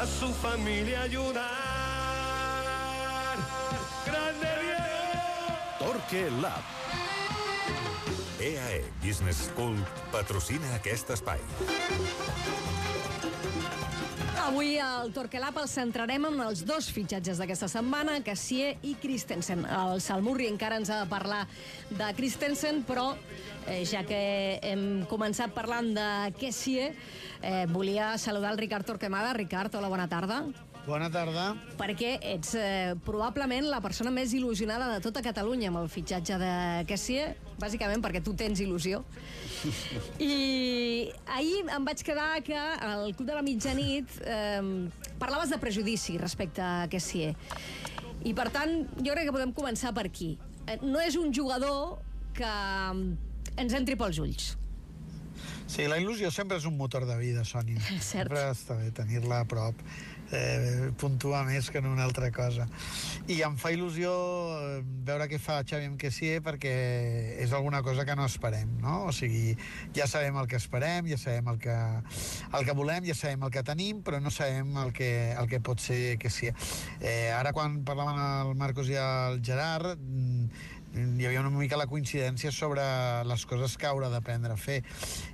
a su familia ayudar. ¡Grande Diego! Torque Lab. EAE Business School patrocina aquest espai. Avui al Torquelab el centrarem en els dos fitxatges d'aquesta setmana, Cassier i Christensen. El Salmurri encara ens ha de parlar de Christensen, però eh, ja que hem començat parlant de Cassier, eh, volia saludar el Ricard Torquemada. Ricard, hola, bona tarda. Bona tarda. Perquè ets eh, probablement la persona més il·lusionada de tota Catalunya amb el fitxatge de Cassier, bàsicament perquè tu tens il·lusió. I ahir em vaig quedar que al Club de la Mitjanit eh, parlaves de prejudici respecte a Cassier. I per tant, jo crec que podem començar per aquí. Eh, no és un jugador que ens entri pels ulls. Sí, la il·lusió sempre és un motor de vida, Sònia. Cert. Sempre està bé tenir-la a prop, eh, puntuar més que en una altra cosa. I em fa il·lusió eh, veure què fa Xavi amb Kessier perquè és alguna cosa que no esperem, no? O sigui, ja sabem el que esperem, ja sabem el que, el que volem, ja sabem el que tenim, però no sabem el que, el que pot ser Kessier. Eh, ara quan parlaven el Marcos i el Gerard, mm, hi havia una mica la coincidència sobre les coses que haurà d'aprendre a fer.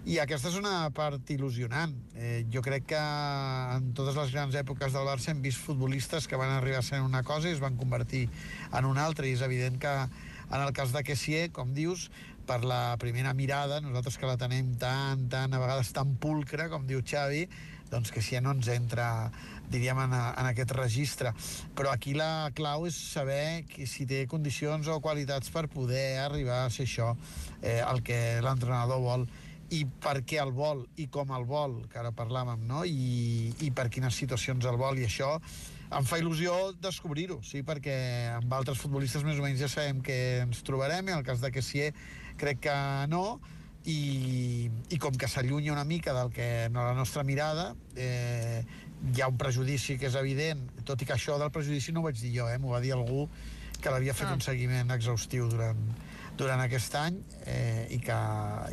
I aquesta és una part il·lusionant. Eh, jo crec que en totes les grans èpoques del Barça hem vist futbolistes que van arribar ser una cosa i es van convertir en una altra. I és evident que en el cas de Kessier, com dius, per la primera mirada, nosaltres que la tenim tan, tan, a vegades tan pulcra, com diu Xavi, doncs que si no ens entra, diríem, en, en aquest registre. Però aquí la clau és saber que si té condicions o qualitats per poder arribar a ser això, eh, el que l'entrenador vol i per què el vol i com el vol, que ara parlàvem, no? I, i per quines situacions el vol, i això em fa il·lusió descobrir-ho, sí, perquè amb altres futbolistes més o menys ja sabem que ens trobarem, i en el cas de Kessier crec que no, i, i com que s'allunya una mica del que no la nostra mirada eh, hi ha un prejudici que és evident tot i que això del prejudici no ho vaig dir jo eh, m'ho va dir algú que l'havia fet Ah. un seguiment exhaustiu durant, durant aquest any eh, i, que,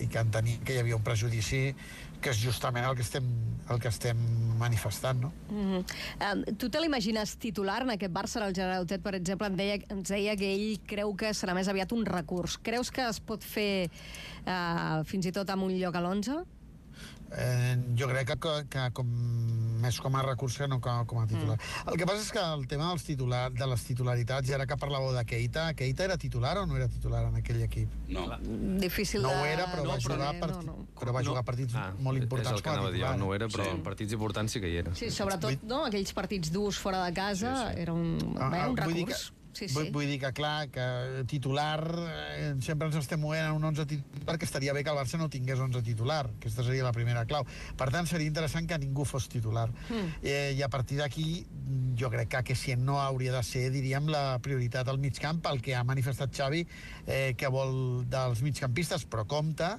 i que entenia que hi havia un prejudici que és justament el que estem, el que estem manifestant no? Mm -hmm. um, tu te l'imagines titular en aquest Barça? El Gerard Autet, per exemple, ens deia, ens deia que ell creu que serà més aviat un recurs. Creus que es pot fer uh, fins i tot amb un lloc a l'11? Eh, jo crec que, que, que com, més com a recurs que no com, com a titular. Mm. El que passa és que el tema dels titular, de les titularitats, i ara que parlàveu de Keita, Keita era titular o no era titular en aquell equip? No. Difícil No ho era, però va de jugar, saber, partit, no, no. però va jugar partits Ah, molt importants és el que anava a dir, no ho era, però Sí. en partits importants sí que hi era. Sí, sobretot no, aquells partits durs fora de casa Sí, sí. era un, Ah, bé, un ah, vull dir recurs. que- Sí, Vull, sí. vull dir que, clar, que titular eh, sempre ens estem movent en un 11 titular que estaria bé que el Barça no tingués 11 titular aquesta seria la primera clau per tant seria interessant que ningú fos titular Mm. eh, i a partir d'aquí jo crec que, que si no hauria de ser diríem la prioritat al mig camp pel que ha manifestat Xavi eh, que vol dels migcampistes però compta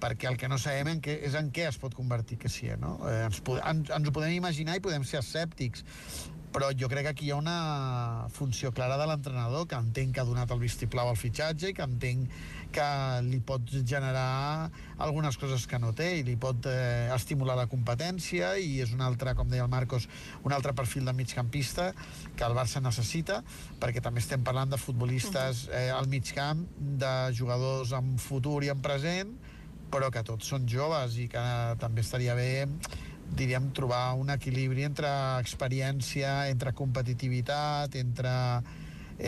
perquè el que no sabem en què, és en què es pot convertir que sí, no? Eh, ens, ens, ens ho podem imaginar i podem ser escèptics però jo crec que aquí hi ha una funció clara de l'entrenador que entenc que ha donat el vistiplau al fitxatge i que entenc que li pot generar algunes coses que no té i li pot eh, estimular la competència i és un altre, com deia el Marcos un altre perfil de migcampista que el Barça necessita perquè també estem parlant de futbolistes eh, al mig camp de jugadors en futur i en present però que tots són joves i que també estaria bé diríem, trobar un equilibri entre experiència, entre competitivitat, entre,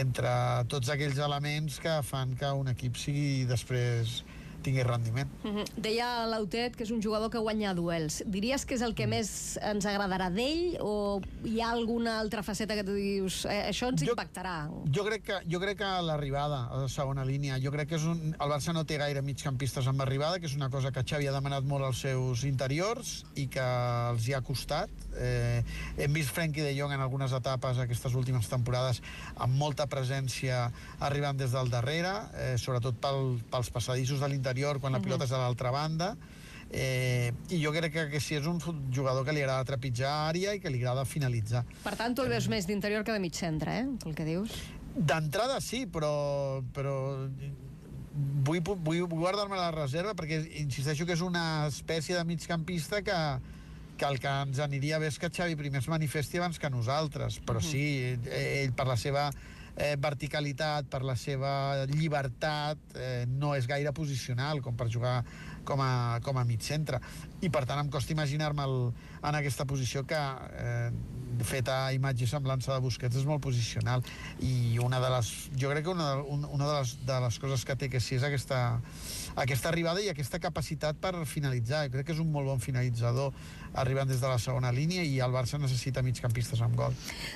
entre tots aquells elements que fan que un equip sigui després tingui rendiment. Mhm. Deia l'Autet que és un jugador que guanya duels. Diries que és el que més ens agradarà d'ell o hi ha alguna altra faceta que tu dius eh, això ens Jo- impactarà? Jo crec que, jo crec que l'arribada a la segona línia, jo crec que és un, el Barça no té gaire migcampistes amb arribada, que és una cosa que Xavi ha demanat molt als seus interiors i que els hi ha costat. Eh, hem vist Frenkie de Jong en algunes etapes aquestes últimes temporades amb molta presència arribant des del darrere, eh, sobretot pel, pels passadissos de l'interior quan la pilota és de l'altra banda eh, i jo crec que, que si és un jugador que li agrada trepitjar àrea i que li agrada finalitzar Per tant, tu el veus més d'interior que de mig centre, eh? Pel que dius. D'entrada sí, però, però vull, vull guardar-me la reserva perquè insisteixo que és una espècie de migcampista que, que el que ens aniria bé és que Xavi primer es manifesti abans que nosaltres, però sí, eh, ell per la seva eh, verticalitat, per la seva llibertat, eh, no és gaire posicional com per jugar com a, com a mig centre. I per tant em costa imaginar-me en aquesta posició que eh, feta a imatge i semblança de Busquets és molt posicional i una de les, jo crec que una, de- un- una de, les, de les coses que té que sí és aquesta, aquesta arribada i aquesta capacitat per finalitzar. Jo crec que és un molt bon finalitzador arribant des de la segona línia i el Barça necessita migcampistes amb gol.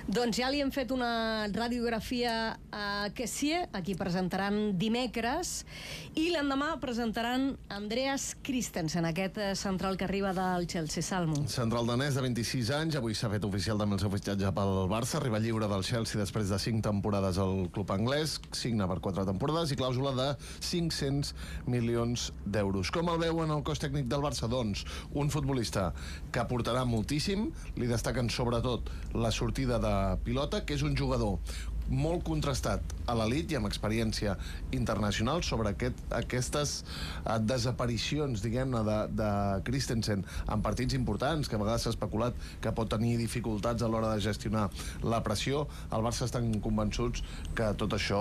Doncs ja li hem fet una radiografia a Kessie, aquí presentaran dimecres, i l'endemà presentaran Andreas Christensen, aquest eh, central que arriba del Chelsea Salmo. Central danès de 26 anys, avui s'ha fet oficial també el seu fitxatge pel Barça, arriba lliure del Chelsea després de 5 temporades al club anglès, signa per 4 temporades i clàusula de 500 milions d'euros. Com el veuen el cos tècnic del Barça? Doncs un futbolista que aportarà moltíssim, li destaquen sobretot la sortida de pilota, que és un jugador molt contrastat a l'elit i amb experiència internacional sobre aquest, aquestes eh, desaparicions, diguem-ne, de, de Christensen en partits importants, que a vegades s'ha especulat que pot tenir dificultats a l'hora de gestionar la pressió. El Barça estan convençuts que tot això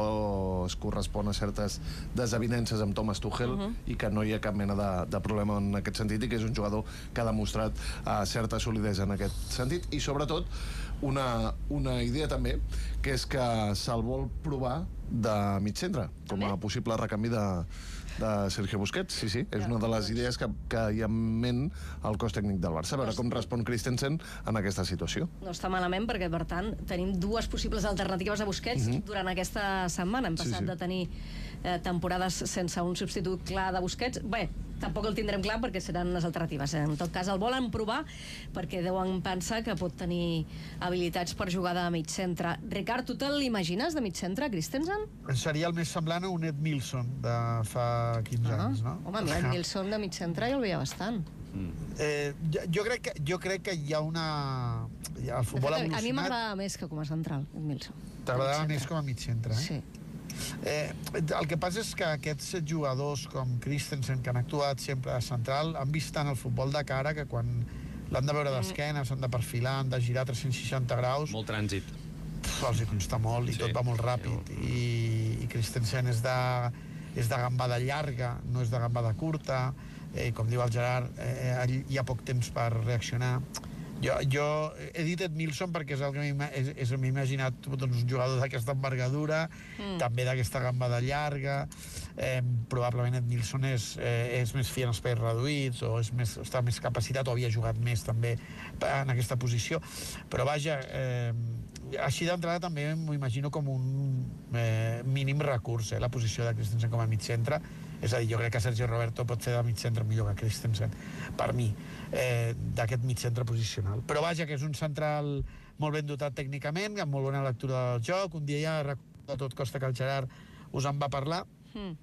es correspon a certes desavinences amb Thomas Tuchel uh -huh. i que no hi ha cap mena de, de problema en aquest sentit i que és un jugador que ha demostrat uh, certa solidesa en aquest sentit i sobretot una, una idea també, que és que se'l vol provar de mig centre, com a possible recanvi de, de Sergio Busquets. Sí, sí, és una de les idees que, que hi ha en ment al cos tècnic del Barça. A veure com respon Christensen en aquesta situació. No està malament perquè, per tant, tenim dues possibles alternatives a Busquets durant aquesta setmana. Hem Mhm. Sí, passat sí. de tenir eh, temporades sense un substitut clar de Busquets. Bé, tampoc el tindrem clar perquè seran les alternatives. En tot cas, el volen provar perquè deuen pensar que pot tenir habilitats per jugar de mig centre. Ricard, tu te l'imagines de mig centre, Christensen? Seria el més semblant a un Ed Milson de fa 15 anys, no? Home, el Nilsson de mig centre ja el veia bastant. Eh, jo, jo, crec que, jo crec que hi ha una... hi ha- El futbol fet, ha a mi evolucionat. m'agrada més que com a central, el Nilsson. T'agradava més com a mig centre, eh? Sí. Eh, el que passa és que aquests jugadors com Christensen, que han actuat sempre a central, han vist tant el futbol de cara que quan l'han de veure d'esquena, s'han de perfilar, han de girar 360 graus, Molt trànsit. pf, els hi costa molt i Sí. tot va molt ràpid. I, i Christensen és de, és de gambada llarga, no és de gambada curta, eh, com diu el Gerard, eh, eh, hi ha poc temps per reaccionar. Jo, jo he dit Ed Milson perquè és el que m'he imaginat doncs, un jugador d'aquesta envergadura, mm. també d'aquesta gambada llarga, eh, probablement Ed Milson és, eh, és més fi en espais reduïts o és més, està més capacitat o havia jugat més també en aquesta posició, però vaja, eh, així d'entrada també m'ho imagino com un eh, mínim recurs, eh, la posició de Christensen com a mig centre. És a dir, jo crec que Sergio Roberto pot fer de mig centre millor que Christensen, per mi, eh, d'aquest mig centre posicional. Però vaja, que és un central molt ben dotat tècnicament, amb molt bona lectura del joc. Un dia ja recordo tot costa que el Gerard us en va parlar. Mm.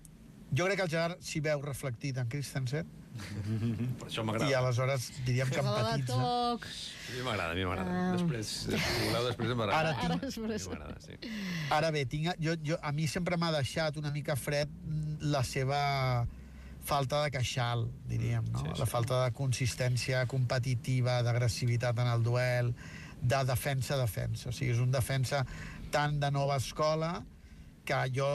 Jo crec que el Gerard s'hi veu reflectit en Christensen Per això i m'agrada. aleshores diríem que empatitza. toc... A mi m'agrada, a mi m'agrada. Ah. Després, si voleu, després em m'agrada. Ara A Ara m'agrada, sí. Ara bé, tinc, jo, jo, a mi sempre m'ha deixat una mica fred mm, la seva falta de queixal, diríem, no? Sí, sí. La falta de consistència competitiva, d'agressivitat en el duel, de defensa-defensa. O sigui, és un defensa tan de nova escola que jo,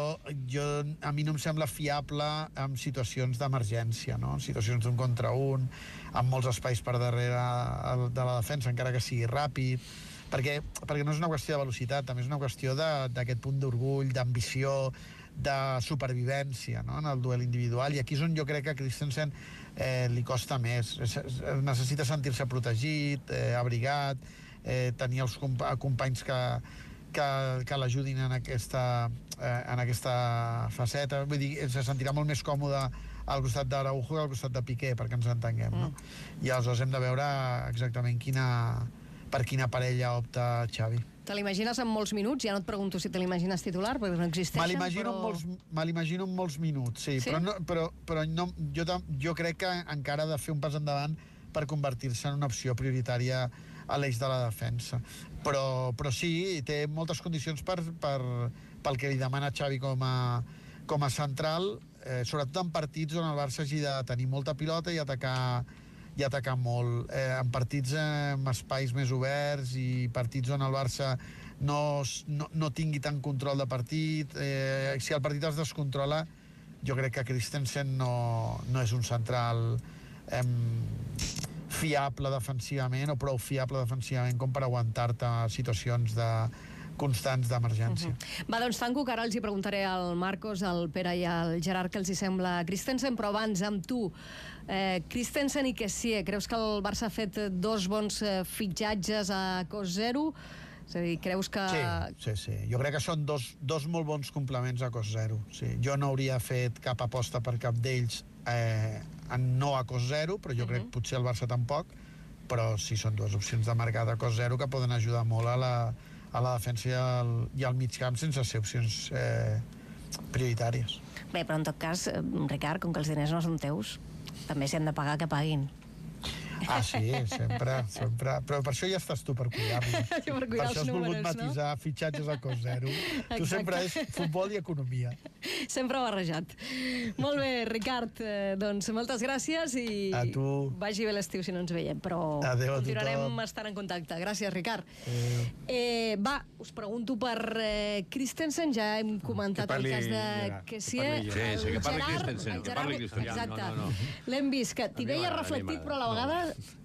jo, a mi no em sembla fiable en situacions d'emergència, no? en situacions d'un contra un, amb molts espais per darrere de la defensa, encara que sigui ràpid, perquè, perquè no és una qüestió de velocitat, també és una qüestió d'aquest punt d'orgull, d'ambició, de supervivència no? en el duel individual, i aquí és on jo crec que a Christensen eh, li costa més. Es- es- Necessita sentir-se protegit, eh, abrigat, eh, tenir els comp companys que, que, que l'ajudin en, aquesta, eh, en aquesta faceta. Vull dir, se sentirà molt més còmode al costat d'Araujo que al costat de Piqué, perquè ens entenguem, no? I aleshores hem de veure exactament quina, per quina parella opta Xavi. Te l'imagines amb molts minuts? Ja no et pregunto si te l'imagines titular, perquè no existeixen, Me l'imagino però... en molts, me l'imagino en molts minuts, sí, Sí? però, no, però, però no, jo, jo crec que encara ha de fer un pas endavant per convertir-se en una opció prioritària a l'eix de la defensa. Però, però sí, té moltes condicions per, per, pel que li demana Xavi com a, com a central, eh, sobretot en partits on el Barça hagi de tenir molta pilota i atacar i atacar molt. Eh, en partits eh, amb espais més oberts i partits on el Barça no, no, no tingui tant control de partit, eh, si el partit es descontrola, jo crec que Christensen no, no és un central em, fiable defensivament o prou fiable defensivament com per aguantar-te situacions de constants d'emergència. Va, doncs tanco, que ara els hi preguntaré al Marcos, al Pere i al Gerard què els hi sembla Christensen, però abans amb tu, eh, Christensen i Kessier, creus que el Barça ha fet dos bons eh, fitxatges a cost zero? És a dir, creus que... Sí, sí, sí. Jo crec que són dos, dos molt bons complements a cost zero. Sí. Jo no hauria fet cap aposta per cap d'ells eh, en no a cost zero, però jo crec que potser el Barça tampoc, però sí són dues opcions de mercat a cost zero que poden ajudar molt a la, a la defensa i al, i al mig camp sense ser opcions eh, prioritàries. Bé, però en tot cas, eh, Ricard, com que els diners no són teus, també si han de pagar, que paguin. Ah, sí, sempre, sempre. Però per això ja estàs tu, per cuidar-lo. Per cuidar per això has números, volgut no? matisar fitxatges a cost zero. Exacte. Tu sempre és futbol i economia. Sempre barrejat. Molt bé, Ricard, eh, doncs moltes gràcies i A tu. vagi bé l'estiu si no ens veiem, però Adéu a continuarem tothom. estant en contacte. Gràcies, Ricard. Eh, va, us pregunto per eh, Christensen, ja hem comentat Que parli el cas de parli Gerard. Sí, sí, que parli Gerard, Christensen, el que Gerard, parli Christensen. Exacte. No, no, no. L'hem vist, que t'hi veia reflectit, però a la No. Vegada